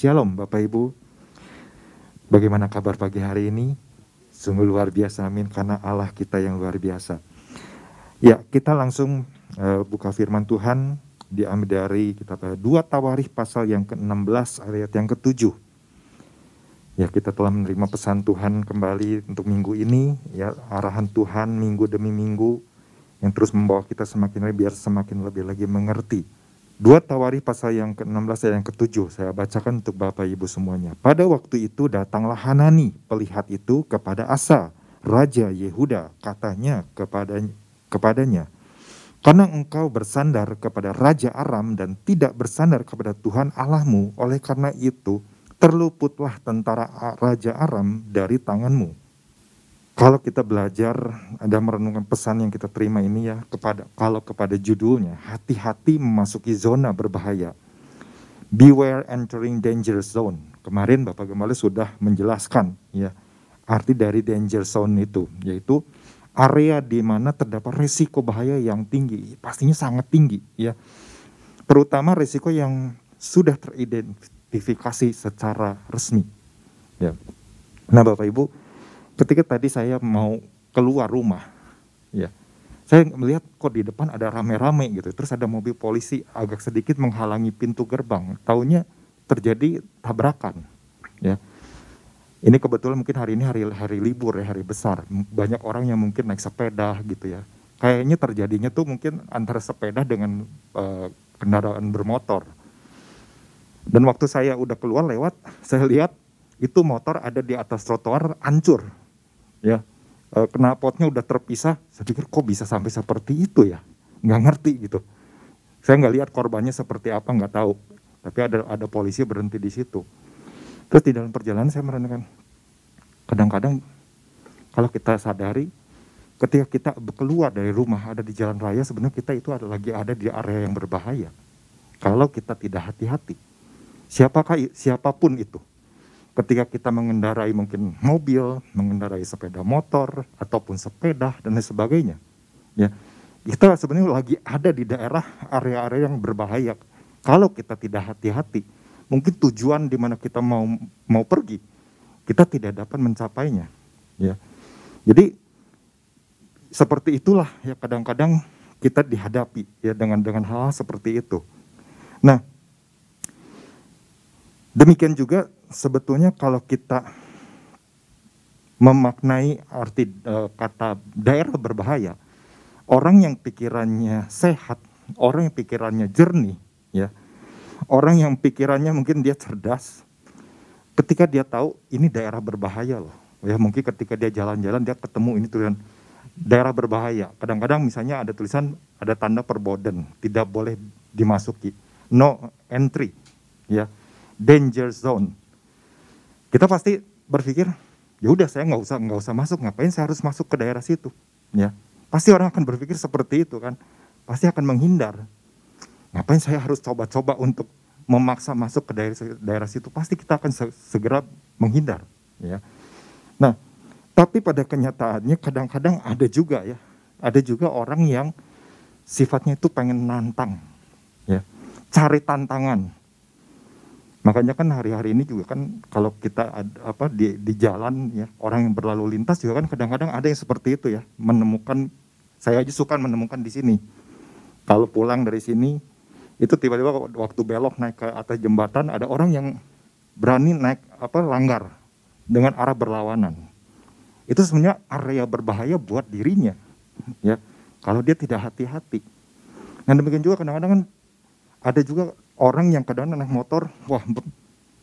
Shalom Bapak Ibu. Bagaimana kabar pagi hari ini? Sungguh luar biasa amin karena Allah kita yang luar biasa. Ya, kita langsung uh, buka firman Tuhan diambil dari kitab 2 Tawarikh pasal yang ke-16 ayat yang ke-7. Ya, kita telah menerima pesan Tuhan kembali untuk minggu ini, ya arahan Tuhan minggu demi minggu yang terus membawa kita semakin lebih biar semakin lebih lagi mengerti. Dua Tawari pasal yang ke-16 dan yang ke-7 saya bacakan untuk Bapak Ibu semuanya. Pada waktu itu datanglah Hanani, pelihat itu kepada Asa, raja Yehuda, katanya kepadanya, kepadanya, karena engkau bersandar kepada Raja Aram dan tidak bersandar kepada Tuhan Allahmu, oleh karena itu terluputlah tentara Raja Aram dari tanganmu. Kalau kita belajar ada merenungkan pesan yang kita terima ini ya kepada kalau kepada judulnya hati-hati memasuki zona berbahaya. Beware entering danger zone. Kemarin Bapak Gembala sudah menjelaskan ya arti dari danger zone itu yaitu area di mana terdapat risiko bahaya yang tinggi, pastinya sangat tinggi ya. Terutama risiko yang sudah teridentifikasi secara resmi. Ya. Nah, Bapak Ibu, ketika tadi saya mau keluar rumah, ya, saya melihat kok di depan ada rame-rame gitu, terus ada mobil polisi agak sedikit menghalangi pintu gerbang, taunya terjadi tabrakan, ya. Ini kebetulan mungkin hari ini hari hari libur ya, hari besar, banyak orang yang mungkin naik sepeda gitu ya. Kayaknya terjadinya tuh mungkin antara sepeda dengan uh, kendaraan bermotor. Dan waktu saya udah keluar lewat, saya lihat itu motor ada di atas trotoar hancur ya. E, knalpotnya udah terpisah saya pikir kok bisa sampai seperti itu ya? Nggak ngerti gitu. Saya nggak lihat korbannya seperti apa nggak tahu. Tapi ada ada polisi berhenti di situ. Terus di dalam perjalanan saya merenungkan kadang-kadang kalau kita sadari ketika kita keluar dari rumah ada di jalan raya sebenarnya kita itu ada lagi ada di area yang berbahaya. Kalau kita tidak hati-hati siapakah siapa pun itu ketika kita mengendarai mungkin mobil, mengendarai sepeda motor ataupun sepeda dan lain sebagainya. Ya. Kita sebenarnya lagi ada di daerah area-area yang berbahaya. Kalau kita tidak hati-hati, mungkin tujuan di mana kita mau mau pergi, kita tidak dapat mencapainya. Ya. Jadi seperti itulah ya kadang-kadang kita dihadapi ya dengan dengan hal, -hal seperti itu. Nah, demikian juga sebetulnya kalau kita memaknai arti uh, kata daerah berbahaya, orang yang pikirannya sehat, orang yang pikirannya jernih, ya, orang yang pikirannya mungkin dia cerdas, ketika dia tahu ini daerah berbahaya loh, ya mungkin ketika dia jalan-jalan dia ketemu ini tulisan daerah berbahaya. Kadang-kadang misalnya ada tulisan ada tanda perboden, tidak boleh dimasuki, no entry, ya, danger zone kita pasti berpikir ya udah saya nggak usah nggak usah masuk. Ngapain saya harus masuk ke daerah situ? Ya. Pasti orang akan berpikir seperti itu kan. Pasti akan menghindar. Ngapain saya harus coba-coba untuk memaksa masuk ke daerah daerah situ? Pasti kita akan segera menghindar ya. Nah tapi pada kenyataannya kadang-kadang ada juga ya. Ada juga orang yang sifatnya itu pengen nantang ya. Cari tantangan Makanya kan hari-hari ini juga kan kalau kita ada, apa di, di jalan ya orang yang berlalu lintas juga kan kadang-kadang ada yang seperti itu ya menemukan saya aja suka menemukan di sini. Kalau pulang dari sini itu tiba-tiba waktu belok naik ke atas jembatan ada orang yang berani naik apa langgar dengan arah berlawanan. Itu sebenarnya area berbahaya buat dirinya ya kalau dia tidak hati-hati. Nah demikian juga kadang-kadang kan ada juga orang yang kadang naik motor, wah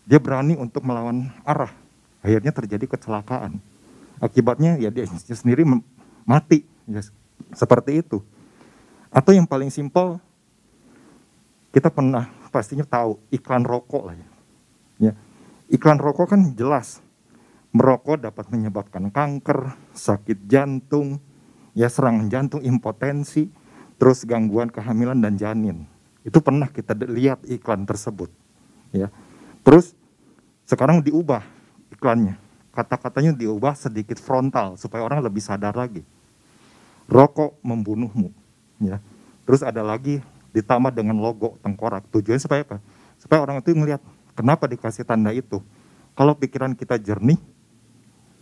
dia berani untuk melawan arah. Akhirnya terjadi kecelakaan. Akibatnya ya dia sendiri mati. Ya, seperti itu. Atau yang paling simpel, kita pernah pastinya tahu iklan rokok lah ya. ya. Iklan rokok kan jelas merokok dapat menyebabkan kanker, sakit jantung, ya serangan jantung, impotensi, terus gangguan kehamilan dan janin. Itu pernah kita lihat iklan tersebut. Ya. Terus sekarang diubah iklannya. Kata-katanya diubah sedikit frontal supaya orang lebih sadar lagi. Rokok membunuhmu. Ya. Terus ada lagi ditambah dengan logo tengkorak. Tujuannya supaya apa? Supaya orang itu melihat Kenapa dikasih tanda itu? Kalau pikiran kita jernih,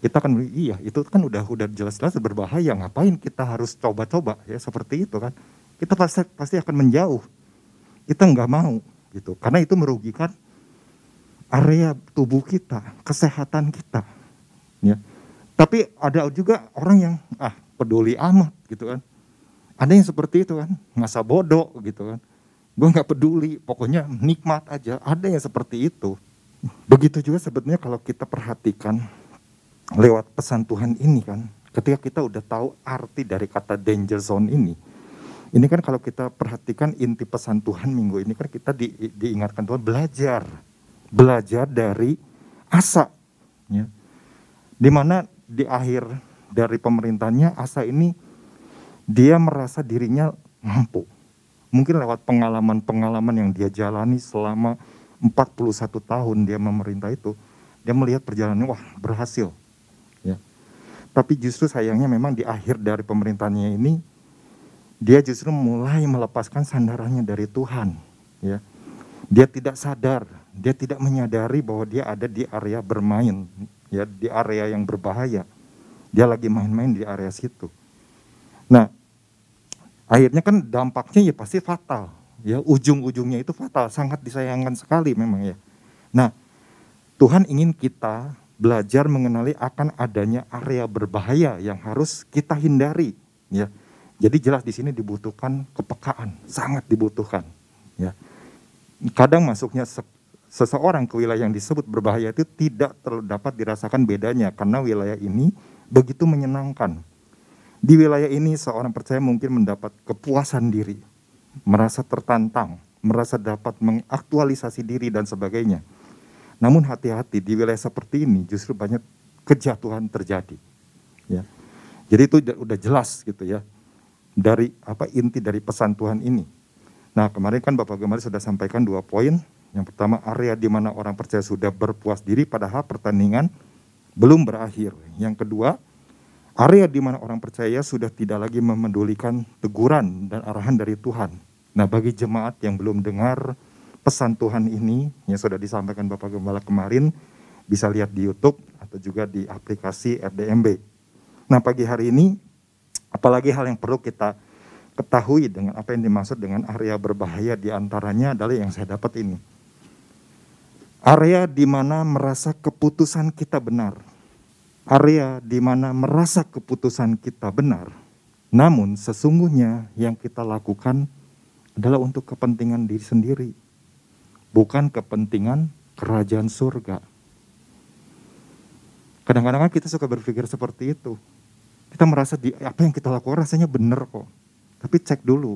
kita akan iya itu kan udah udah jelas-jelas berbahaya. Ngapain kita harus coba-coba ya seperti itu kan? Kita pasti pasti akan menjauh. Kita nggak mau gitu karena itu merugikan area tubuh kita, kesehatan kita. Ya. Tapi ada juga orang yang ah peduli amat gitu kan. Ada yang seperti itu kan, ngasa bodoh gitu kan. Gue nggak peduli, pokoknya nikmat aja. Ada yang seperti itu. Begitu juga sebetulnya kalau kita perhatikan lewat pesan Tuhan ini kan, ketika kita udah tahu arti dari kata danger zone ini, ini kan kalau kita perhatikan inti pesan Tuhan minggu ini kan kita di, diingatkan Tuhan belajar, belajar dari Asa, ya. Di mana di akhir dari pemerintahnya Asa ini dia merasa dirinya mampu. Mungkin lewat pengalaman-pengalaman yang dia jalani selama 41 tahun dia memerintah itu, dia melihat perjalanannya wah berhasil. Ya. Tapi justru sayangnya memang di akhir dari pemerintahannya ini dia justru mulai melepaskan sandarannya dari Tuhan ya. Dia tidak sadar dia tidak menyadari bahwa dia ada di area bermain ya di area yang berbahaya. Dia lagi main-main di area situ. Nah akhirnya kan dampaknya ya pasti fatal ya. Ujung-ujungnya itu fatal sangat disayangkan sekali memang ya. Nah Tuhan ingin kita belajar mengenali akan adanya area berbahaya yang harus kita hindari ya jadi jelas di sini dibutuhkan kepekaan, sangat dibutuhkan. Ya. Kadang masuknya seseorang ke wilayah yang disebut berbahaya itu tidak dapat dirasakan bedanya karena wilayah ini begitu menyenangkan. Di wilayah ini seorang percaya mungkin mendapat kepuasan diri, merasa tertantang, merasa dapat mengaktualisasi diri dan sebagainya. Namun hati-hati di wilayah seperti ini justru banyak kejatuhan terjadi. Ya. Jadi itu udah jelas gitu ya dari apa inti dari pesan Tuhan ini. Nah kemarin kan Bapak Gemari sudah sampaikan dua poin. Yang pertama area di mana orang percaya sudah berpuas diri padahal pertandingan belum berakhir. Yang kedua area di mana orang percaya sudah tidak lagi memedulikan teguran dan arahan dari Tuhan. Nah bagi jemaat yang belum dengar pesan Tuhan ini yang sudah disampaikan Bapak Gembala kemarin bisa lihat di YouTube atau juga di aplikasi RDMB. Nah pagi hari ini Apalagi hal yang perlu kita ketahui dengan apa yang dimaksud dengan area berbahaya di antaranya adalah yang saya dapat ini. Area di mana merasa keputusan kita benar. Area di mana merasa keputusan kita benar. Namun sesungguhnya yang kita lakukan adalah untuk kepentingan diri sendiri. Bukan kepentingan kerajaan surga. Kadang-kadang kita suka berpikir seperti itu kita merasa di apa yang kita lakukan rasanya benar kok. Tapi cek dulu,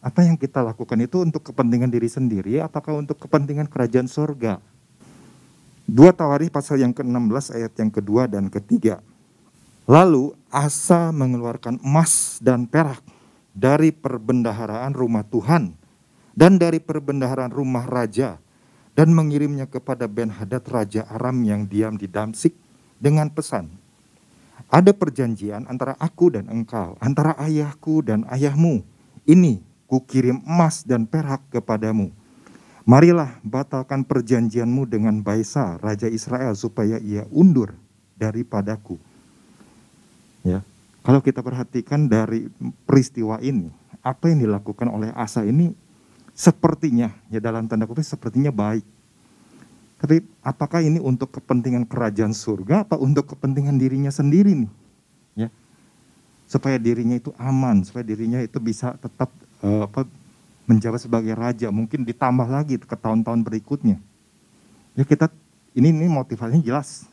apa yang kita lakukan itu untuk kepentingan diri sendiri apakah untuk kepentingan kerajaan surga? Dua Tawarikh pasal yang ke-16 ayat yang kedua dan ketiga. Lalu Asa mengeluarkan emas dan perak dari perbendaharaan rumah Tuhan dan dari perbendaharaan rumah raja dan mengirimnya kepada Ben Hadad Raja Aram yang diam di Damsik dengan pesan, ada perjanjian antara aku dan engkau, antara ayahku dan ayahmu. Ini kukirim emas dan perak kepadamu. Marilah batalkan perjanjianmu dengan Baisa, Raja Israel, supaya ia undur daripadaku. Ya, kalau kita perhatikan dari peristiwa ini, apa yang dilakukan oleh Asa ini sepertinya, ya dalam tanda kutip sepertinya baik. Tapi apakah ini untuk kepentingan kerajaan surga atau untuk kepentingan dirinya sendiri nih? Ya. Supaya dirinya itu aman, supaya dirinya itu bisa tetap uh, apa menjabat sebagai raja, mungkin ditambah lagi ke tahun-tahun berikutnya. Ya kita ini ini motivasinya jelas.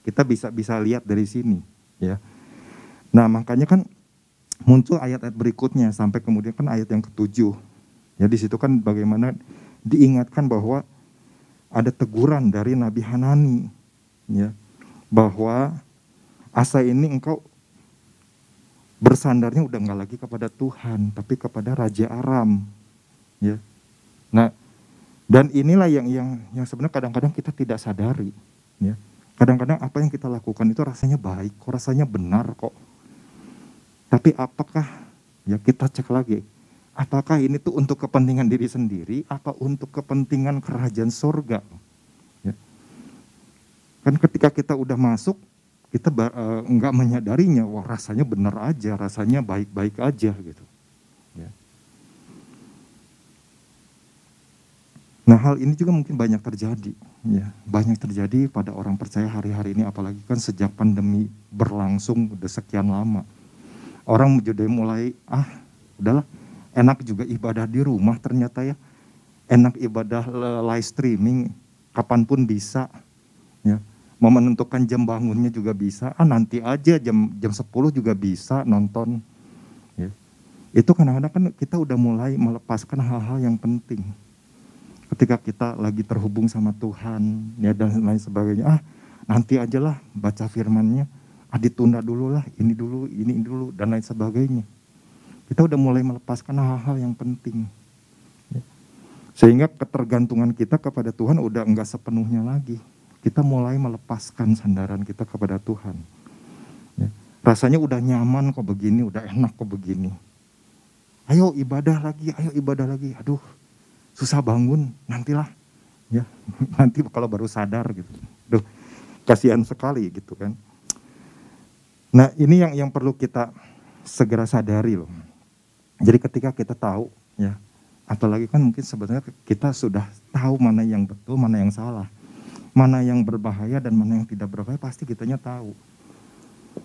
Kita bisa bisa lihat dari sini, ya. Nah, makanya kan muncul ayat-ayat berikutnya sampai kemudian kan ayat yang ketujuh. Ya di situ kan bagaimana diingatkan bahwa ada teguran dari Nabi Hanani ya bahwa asa ini engkau bersandarnya udah nggak lagi kepada Tuhan tapi kepada Raja Aram ya. Nah dan inilah yang yang yang sebenarnya kadang-kadang kita tidak sadari ya. Kadang-kadang apa yang kita lakukan itu rasanya baik kok rasanya benar kok. Tapi apakah ya kita cek lagi Apakah ini tuh untuk kepentingan diri sendiri apa untuk kepentingan kerajaan surga? Kan ketika kita udah masuk, kita uh, nggak menyadarinya, wah rasanya benar aja, rasanya baik-baik aja gitu. Ya. Nah hal ini juga mungkin banyak terjadi, ya banyak terjadi pada orang percaya hari-hari ini, apalagi kan sejak pandemi berlangsung udah sekian lama, orang jadi mulai ah udahlah enak juga ibadah di rumah ternyata ya, enak ibadah live streaming kapan pun bisa, ya. Mau menentukan jam bangunnya juga bisa. Ah nanti aja jam jam 10 juga bisa nonton ya. itu kadang-kadang kan kita udah mulai melepaskan hal-hal yang penting. Ketika kita lagi terhubung sama Tuhan ya dan lain sebagainya. Ah nanti aja lah baca firmannya. Ah ditunda dulu lah ini dulu ini dulu dan lain sebagainya kita udah mulai melepaskan hal-hal yang penting sehingga ketergantungan kita kepada Tuhan udah enggak sepenuhnya lagi kita mulai melepaskan sandaran kita kepada Tuhan. Ya. Rasanya udah nyaman kok begini, udah enak kok begini. Ayo ibadah lagi, ayo ibadah lagi. Aduh, susah bangun, nantilah. Ya, nanti kalau baru sadar gitu. Duh, kasihan sekali gitu kan. Nah, ini yang yang perlu kita segera sadari loh. Jadi ketika kita tahu ya, apalagi kan mungkin sebenarnya kita sudah tahu mana yang betul, mana yang salah mana yang berbahaya dan mana yang tidak berbahaya pasti kitanya tahu.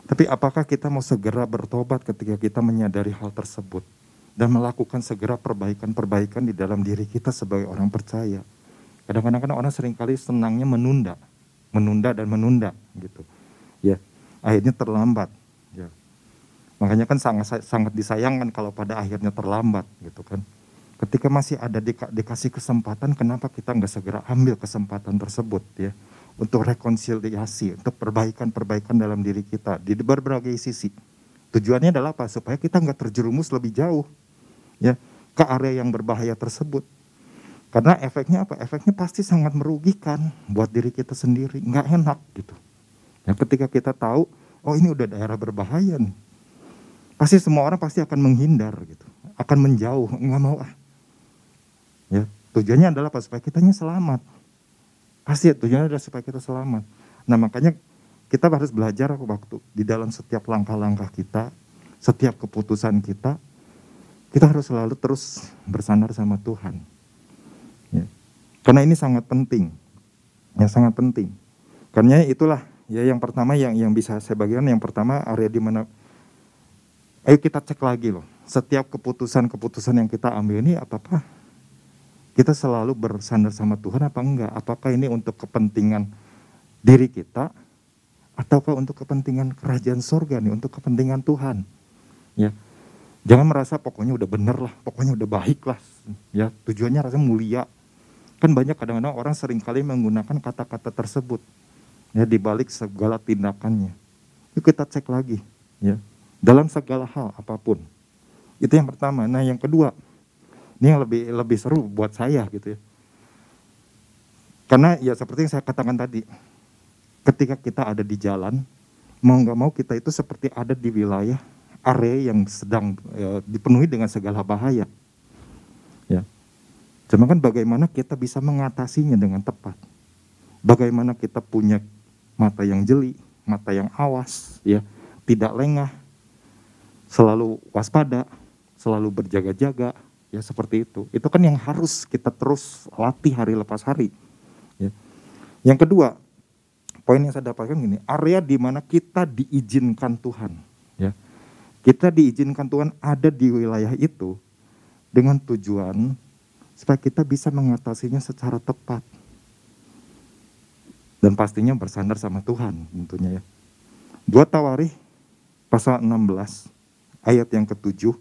Tapi apakah kita mau segera bertobat ketika kita menyadari hal tersebut dan melakukan segera perbaikan-perbaikan di dalam diri kita sebagai orang percaya? Kadang-kadang kan orang sering kali senangnya menunda, menunda dan menunda gitu. Ya, akhirnya terlambat. Ya. Makanya kan sangat sangat disayangkan kalau pada akhirnya terlambat gitu kan. Ketika masih ada di, dikasih kesempatan, kenapa kita nggak segera ambil kesempatan tersebut ya untuk rekonsiliasi, untuk perbaikan-perbaikan dalam diri kita di berbagai sisi. Tujuannya adalah apa? Supaya kita nggak terjerumus lebih jauh ya ke area yang berbahaya tersebut. Karena efeknya apa? Efeknya pasti sangat merugikan buat diri kita sendiri, nggak enak gitu. Ya, ketika kita tahu, oh ini udah daerah berbahaya nih, pasti semua orang pasti akan menghindar gitu, akan menjauh, nggak mau ah Ya, tujuannya adalah apa? Supaya kitanya selamat. Pasti tujuannya adalah supaya kita selamat. Nah makanya kita harus belajar waktu di dalam setiap langkah-langkah kita, setiap keputusan kita, kita harus selalu terus bersandar sama Tuhan. Ya. Karena ini sangat penting, yang sangat penting. Karena itulah ya yang pertama yang yang bisa saya bagikan yang pertama area di mana ayo kita cek lagi loh setiap keputusan-keputusan yang kita ambil ini apakah kita selalu bersandar sama Tuhan apa enggak? Apakah ini untuk kepentingan diri kita ataukah untuk kepentingan kerajaan sorga nih, untuk kepentingan Tuhan? Ya, jangan merasa pokoknya udah bener lah, pokoknya udah baik lah, ya tujuannya rasanya mulia. Kan banyak kadang-kadang orang sering kali menggunakan kata-kata tersebut ya di balik segala tindakannya. Yuk kita cek lagi, ya dalam segala hal apa pun. Itu yang pertama. Nah yang kedua, ini yang lebih lebih seru buat saya gitu ya. Karena ya seperti yang saya katakan tadi, ketika kita ada di jalan, mau nggak mau kita itu seperti ada di wilayah area yang sedang ya, dipenuhi dengan segala bahaya. Ya. Cuma kan bagaimana kita bisa mengatasinya dengan tepat. Bagaimana kita punya mata yang jeli, mata yang awas, ya, tidak lengah, selalu waspada, selalu berjaga-jaga, ya seperti itu itu kan yang harus kita terus latih hari lepas hari ya. yang kedua poin yang saya dapatkan gini area di mana kita diizinkan Tuhan ya kita diizinkan Tuhan ada di wilayah itu dengan tujuan supaya kita bisa mengatasinya secara tepat dan pastinya bersandar sama Tuhan tentunya ya. Dua Tawarih pasal 16 ayat yang ketujuh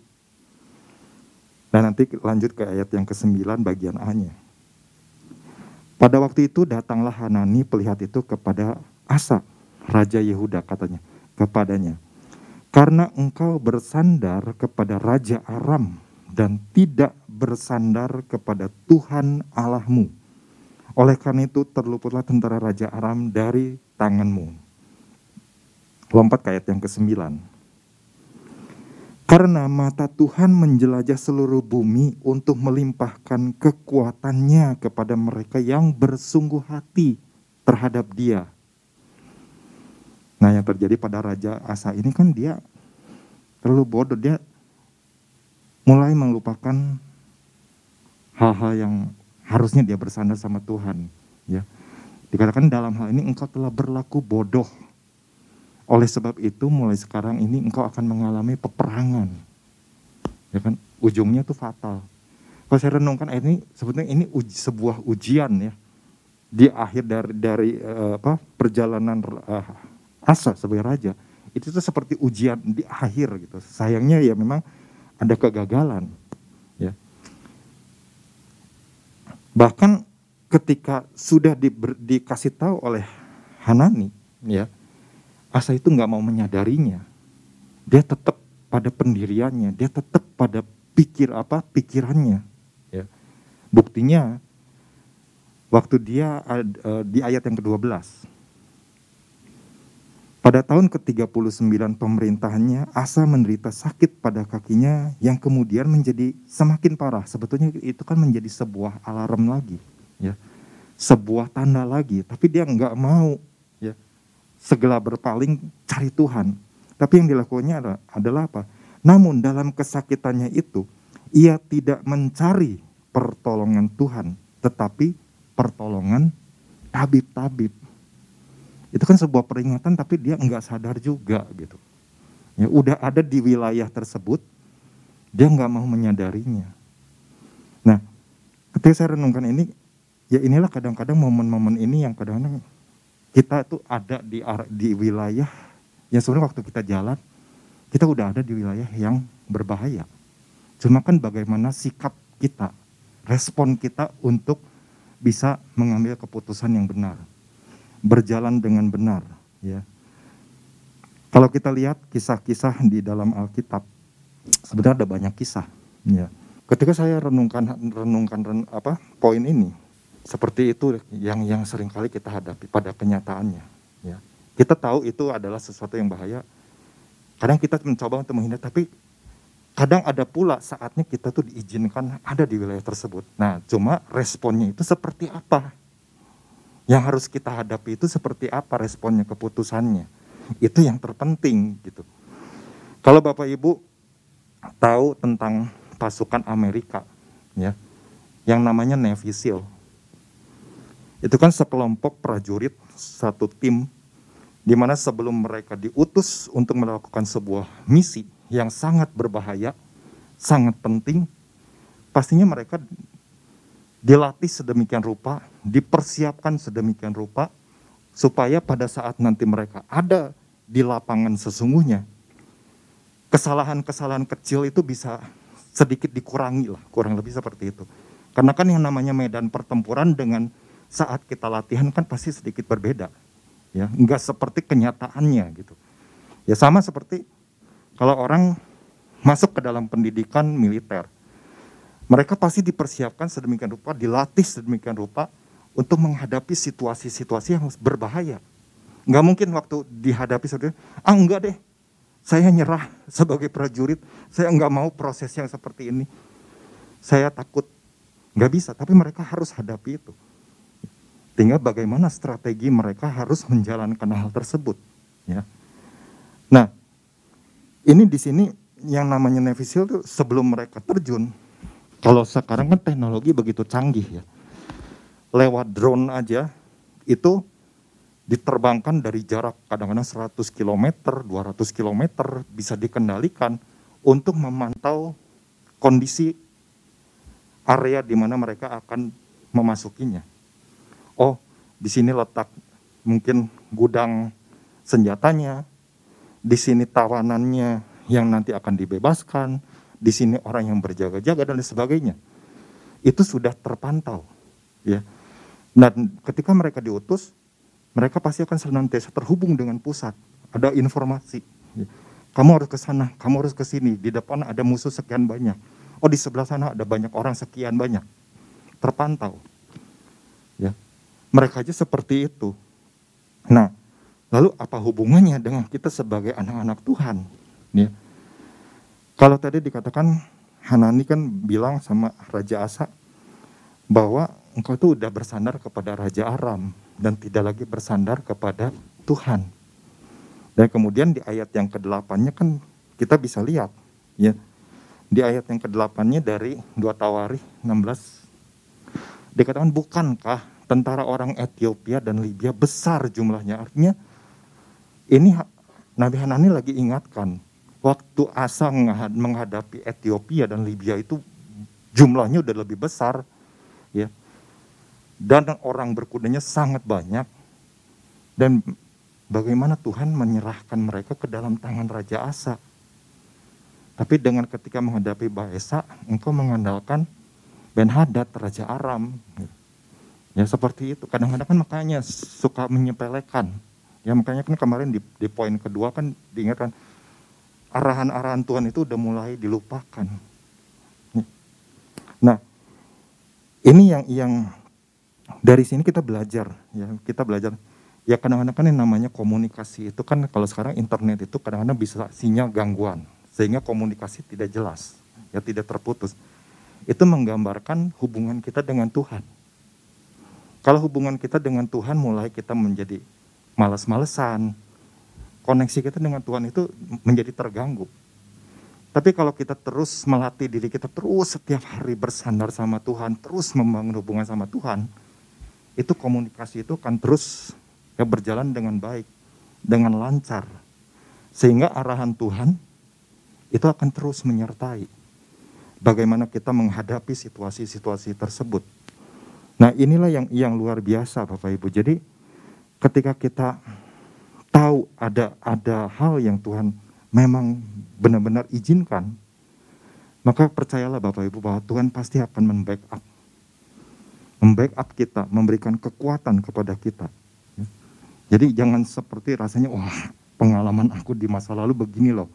dan nanti lanjut ke ayat yang ke-9 bagian A-nya. Pada waktu itu datanglah Hanani pelihat itu kepada Asa, Raja Yehuda katanya, kepadanya. Karena engkau bersandar kepada Raja Aram dan tidak bersandar kepada Tuhan Allahmu. Oleh karena itu terluputlah tentara Raja Aram dari tanganmu. Lompat ke ayat yang ke-9. Karena mata Tuhan menjelajah seluruh bumi untuk melimpahkan kekuatannya kepada mereka yang bersungguh hati terhadap dia. Nah yang terjadi pada Raja Asa ini kan dia terlalu bodoh. Dia mulai melupakan hal-hal yang harusnya dia bersandar sama Tuhan. Ya, dikatakan dalam hal ini engkau telah berlaku bodoh. Oleh sebab itu mulai sekarang ini engkau akan mengalami peperangan. Ya kan, ujungnya itu fatal. Kalau saya renungkan ini sebetulnya ini uji, sebuah ujian ya di akhir dari dari uh, apa perjalanan uh, Asa sebagai raja itu tuh seperti ujian di akhir gitu. Sayangnya ya memang ada kegagalan ya. Bahkan ketika sudah di, dikasih tahu oleh Hanani ya Asa itu nggak mau menyadarinya. Dia tetap pada pendiriannya, dia tetap pada pikir apa pikirannya. Ya. Buktinya waktu dia uh, di ayat yang ke-12. Pada tahun ke-39 pemerintahannya, Asa menderita sakit pada kakinya yang kemudian menjadi semakin parah. Sebetulnya itu kan menjadi sebuah alarm lagi, ya, sebuah tanda lagi. Tapi dia nggak mau, segala berpaling cari Tuhan. Tapi yang dilakukannya adalah, adalah apa? Namun dalam kesakitannya itu, ia tidak mencari pertolongan Tuhan, tetapi pertolongan tabib-tabib. Itu kan sebuah peringatan tapi dia nggak sadar juga gitu. Ya udah ada di wilayah tersebut, dia nggak mau menyadarinya. Nah, ketika saya renungkan ini, ya inilah kadang-kadang momen-momen ini yang kadang-kadang kita tuh ada di di wilayah yang sebenarnya waktu kita jalan, kita udah ada di wilayah yang berbahaya. Cuma kan bagaimana sikap kita, respon kita untuk bisa mengambil keputusan yang benar, berjalan dengan benar, ya. Kalau kita lihat kisah-kisah di dalam Alkitab, sebenarnya ada banyak kisah, ya. Ketika saya renungkan renungkan ren, apa poin ini, seperti itu yang yang sering kali kita hadapi pada kenyataannya, ya. Kita tahu itu adalah sesuatu yang bahaya. Kadang kita mencoba untuk menghindar, tapi kadang ada pula saatnya kita tuh diizinkan ada di wilayah tersebut. Nah, cuma responnya itu seperti apa? Yang harus kita hadapi itu seperti apa responnya, keputusannya. Itu yang terpenting gitu. Kalau Bapak Ibu tahu tentang pasukan Amerika, ya, yang namanya Navy SEAL. Itu kan sekelompok prajurit, satu tim, di mana sebelum mereka diutus untuk melakukan sebuah misi, yang sangat berbahaya, sangat penting, pastinya mereka dilatih sedemikian rupa, dipersiapkan sedemikian rupa, supaya pada saat nanti mereka ada di lapangan sesungguhnya, kesalahan-kesalahan kecil itu bisa sedikit dikurangi lah, kurang lebih seperti itu. Karena kan yang namanya medan pertempuran dengan saat kita latihan kan pasti sedikit berbeda, ya, nggak seperti kenyataannya gitu. Ya sama seperti kalau orang masuk ke dalam pendidikan militer, mereka pasti dipersiapkan sedemikian rupa, dilatih sedemikian rupa untuk menghadapi situasi-situasi yang berbahaya. Nggak mungkin waktu dihadapi seperti ah enggak deh, saya nyerah sebagai prajurit, saya nggak mau proses yang seperti ini. Saya takut, nggak bisa, tapi mereka harus hadapi itu. Tinggal bagaimana strategi mereka harus menjalankan hal tersebut. Ya. Nah, ini di sini yang namanya SEAL itu sebelum mereka terjun, kalau sekarang kan teknologi begitu canggih ya. Lewat drone aja itu diterbangkan dari jarak kadang-kadang 100 km, 200 km bisa dikendalikan untuk memantau kondisi area di mana mereka akan memasukinya. Oh, di sini letak mungkin gudang senjatanya, di sini tawanannya yang nanti akan dibebaskan, di sini orang yang berjaga-jaga dan sebagainya. Itu sudah terpantau, ya. Dan ketika mereka diutus, mereka pasti akan senantiasa terhubung dengan pusat. Ada informasi. Ya. Kamu harus ke sana, kamu harus ke sini. Di depan ada musuh sekian banyak. Oh, di sebelah sana ada banyak orang sekian banyak. Terpantau. Mereka aja seperti itu. Nah, Lalu apa hubungannya dengan kita sebagai anak-anak Tuhan? Ya. Kalau tadi dikatakan Hanani kan bilang sama Raja Asa bahwa engkau tuh udah bersandar kepada Raja Aram dan tidak lagi bersandar kepada Tuhan. Dan kemudian di ayat yang ke-8-nya kan kita bisa lihat ya. Di ayat yang ke-8-nya dari 2 Tawarikh 16 dikatakan bukankah tentara orang Ethiopia dan Libya besar jumlahnya artinya ini Nabi Hanani lagi ingatkan waktu Asa menghadapi Ethiopia dan Libya itu jumlahnya udah lebih besar ya dan orang berkudanya sangat banyak dan bagaimana Tuhan menyerahkan mereka ke dalam tangan Raja Asa. Tapi dengan ketika menghadapi Baesa, engkau mengandalkan Ben Hadad, Raja Aram. Ya seperti itu. Kadang-kadang kan makanya suka menyepelekan. Ya makanya kan kemarin di, di poin kedua kan diingatkan arahan-arahan Tuhan itu udah mulai dilupakan. Nah, ini yang yang dari sini kita belajar ya, kita belajar ya kadang-kadang kan yang namanya komunikasi itu kan kalau sekarang internet itu kadang-kadang bisa sinyal gangguan sehingga komunikasi tidak jelas ya tidak terputus itu menggambarkan hubungan kita dengan Tuhan kalau hubungan kita dengan Tuhan mulai kita menjadi malas-malesan koneksi kita dengan Tuhan itu menjadi terganggu tapi kalau kita terus melatih diri kita terus setiap hari bersandar sama Tuhan terus membangun hubungan sama Tuhan itu komunikasi itu akan terus ya berjalan dengan baik, dengan lancar. Sehingga arahan Tuhan itu akan terus menyertai. Bagaimana kita menghadapi situasi-situasi tersebut. Nah inilah yang yang luar biasa Bapak Ibu. Jadi ketika kita tahu ada ada hal yang Tuhan memang benar-benar izinkan, maka percayalah Bapak Ibu bahwa Tuhan pasti akan membackup membackup kita, memberikan kekuatan kepada kita jadi jangan seperti rasanya wah pengalaman aku di masa lalu begini loh.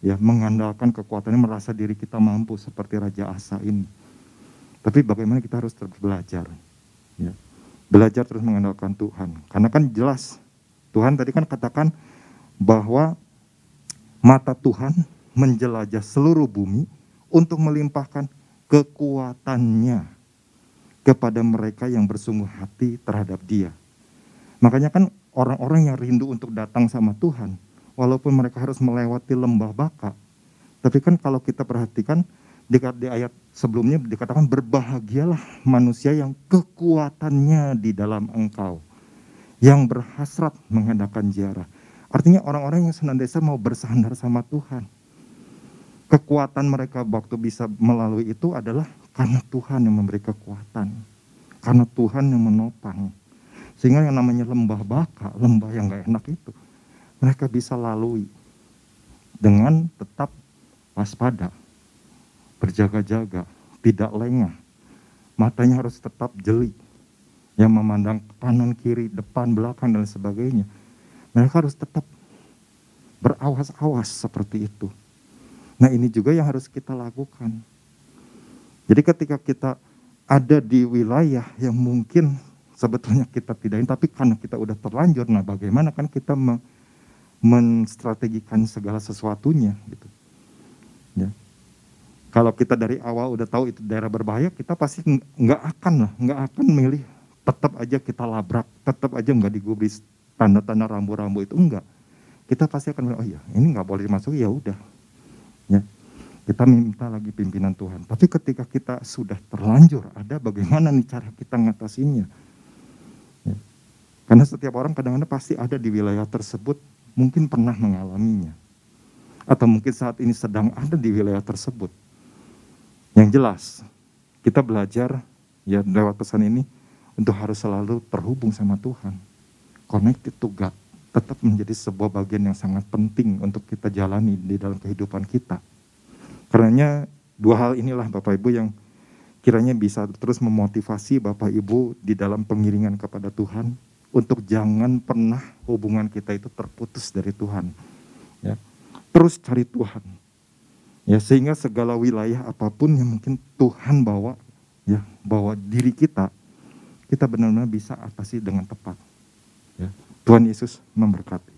Ya, mengandalkan kekuatannya merasa diri kita mampu seperti Raja Asa ini. Tapi bagaimana kita harus terus belajar. Ya. Belajar terus mengandalkan Tuhan. Karena kan jelas Tuhan tadi kan katakan bahwa mata Tuhan menjelajah seluruh bumi untuk melimpahkan kekuatannya kepada mereka yang bersungguh hati terhadap dia. Makanya kan orang-orang yang rindu untuk datang sama Tuhan, walaupun mereka harus melewati lembah baka, tapi kan kalau kita perhatikan di, di ayat sebelumnya dikatakan berbahagialah manusia yang kekuatannya di dalam engkau, yang berhasrat menghendakan ziarah. Artinya orang-orang yang senantiasa mau bersandar sama Tuhan. Kekuatan mereka waktu bisa melalui itu adalah karena Tuhan yang memberi kekuatan. Karena Tuhan yang menopang. Sehingga yang namanya lembah baka, lembah yang gak enak itu, mereka bisa lalui dengan tetap waspada, berjaga-jaga, tidak lengah. Matanya harus tetap jeli, yang memandang kanan, kiri, depan, belakang, dan sebagainya. Mereka harus tetap berawas-awas seperti itu. Nah ini juga yang harus kita lakukan. Jadi ketika kita ada di wilayah yang mungkin sebetulnya kita tidak tapi karena kita udah terlanjur, nah bagaimana kan kita me menstrategikan segala sesuatunya gitu. Ya. Kalau kita dari awal udah tahu itu daerah berbahaya, kita pasti nggak akan lah, nggak akan milih. Tetap aja kita labrak, tetap aja nggak digubris tanda-tanda rambu-rambu itu enggak. Kita pasti akan bilang, oh iya ini nggak boleh masuk, ya udah. Ya. Kita minta lagi pimpinan Tuhan. Tapi ketika kita sudah terlanjur, ada bagaimana nih cara kita ngatasinya karena setiap orang kadang-kadang pasti ada di wilayah tersebut, mungkin pernah mengalaminya. Atau mungkin saat ini sedang ada di wilayah tersebut. Yang jelas, kita belajar ya lewat pesan ini untuk harus selalu terhubung sama Tuhan. Connected to God. Tetap menjadi sebuah bagian yang sangat penting untuk kita jalani di dalam kehidupan kita. Karenanya dua hal inilah Bapak Ibu yang kiranya bisa terus memotivasi Bapak Ibu di dalam pengiringan kepada Tuhan untuk jangan pernah hubungan kita itu terputus dari Tuhan. Ya. Terus cari Tuhan. Ya, sehingga segala wilayah apa pun yang mungkin Tuhan bawa ya, bawa diri kita, kita benar-benar bisa atasi dengan tepat. Ya. Tuhan Yesus memberkati.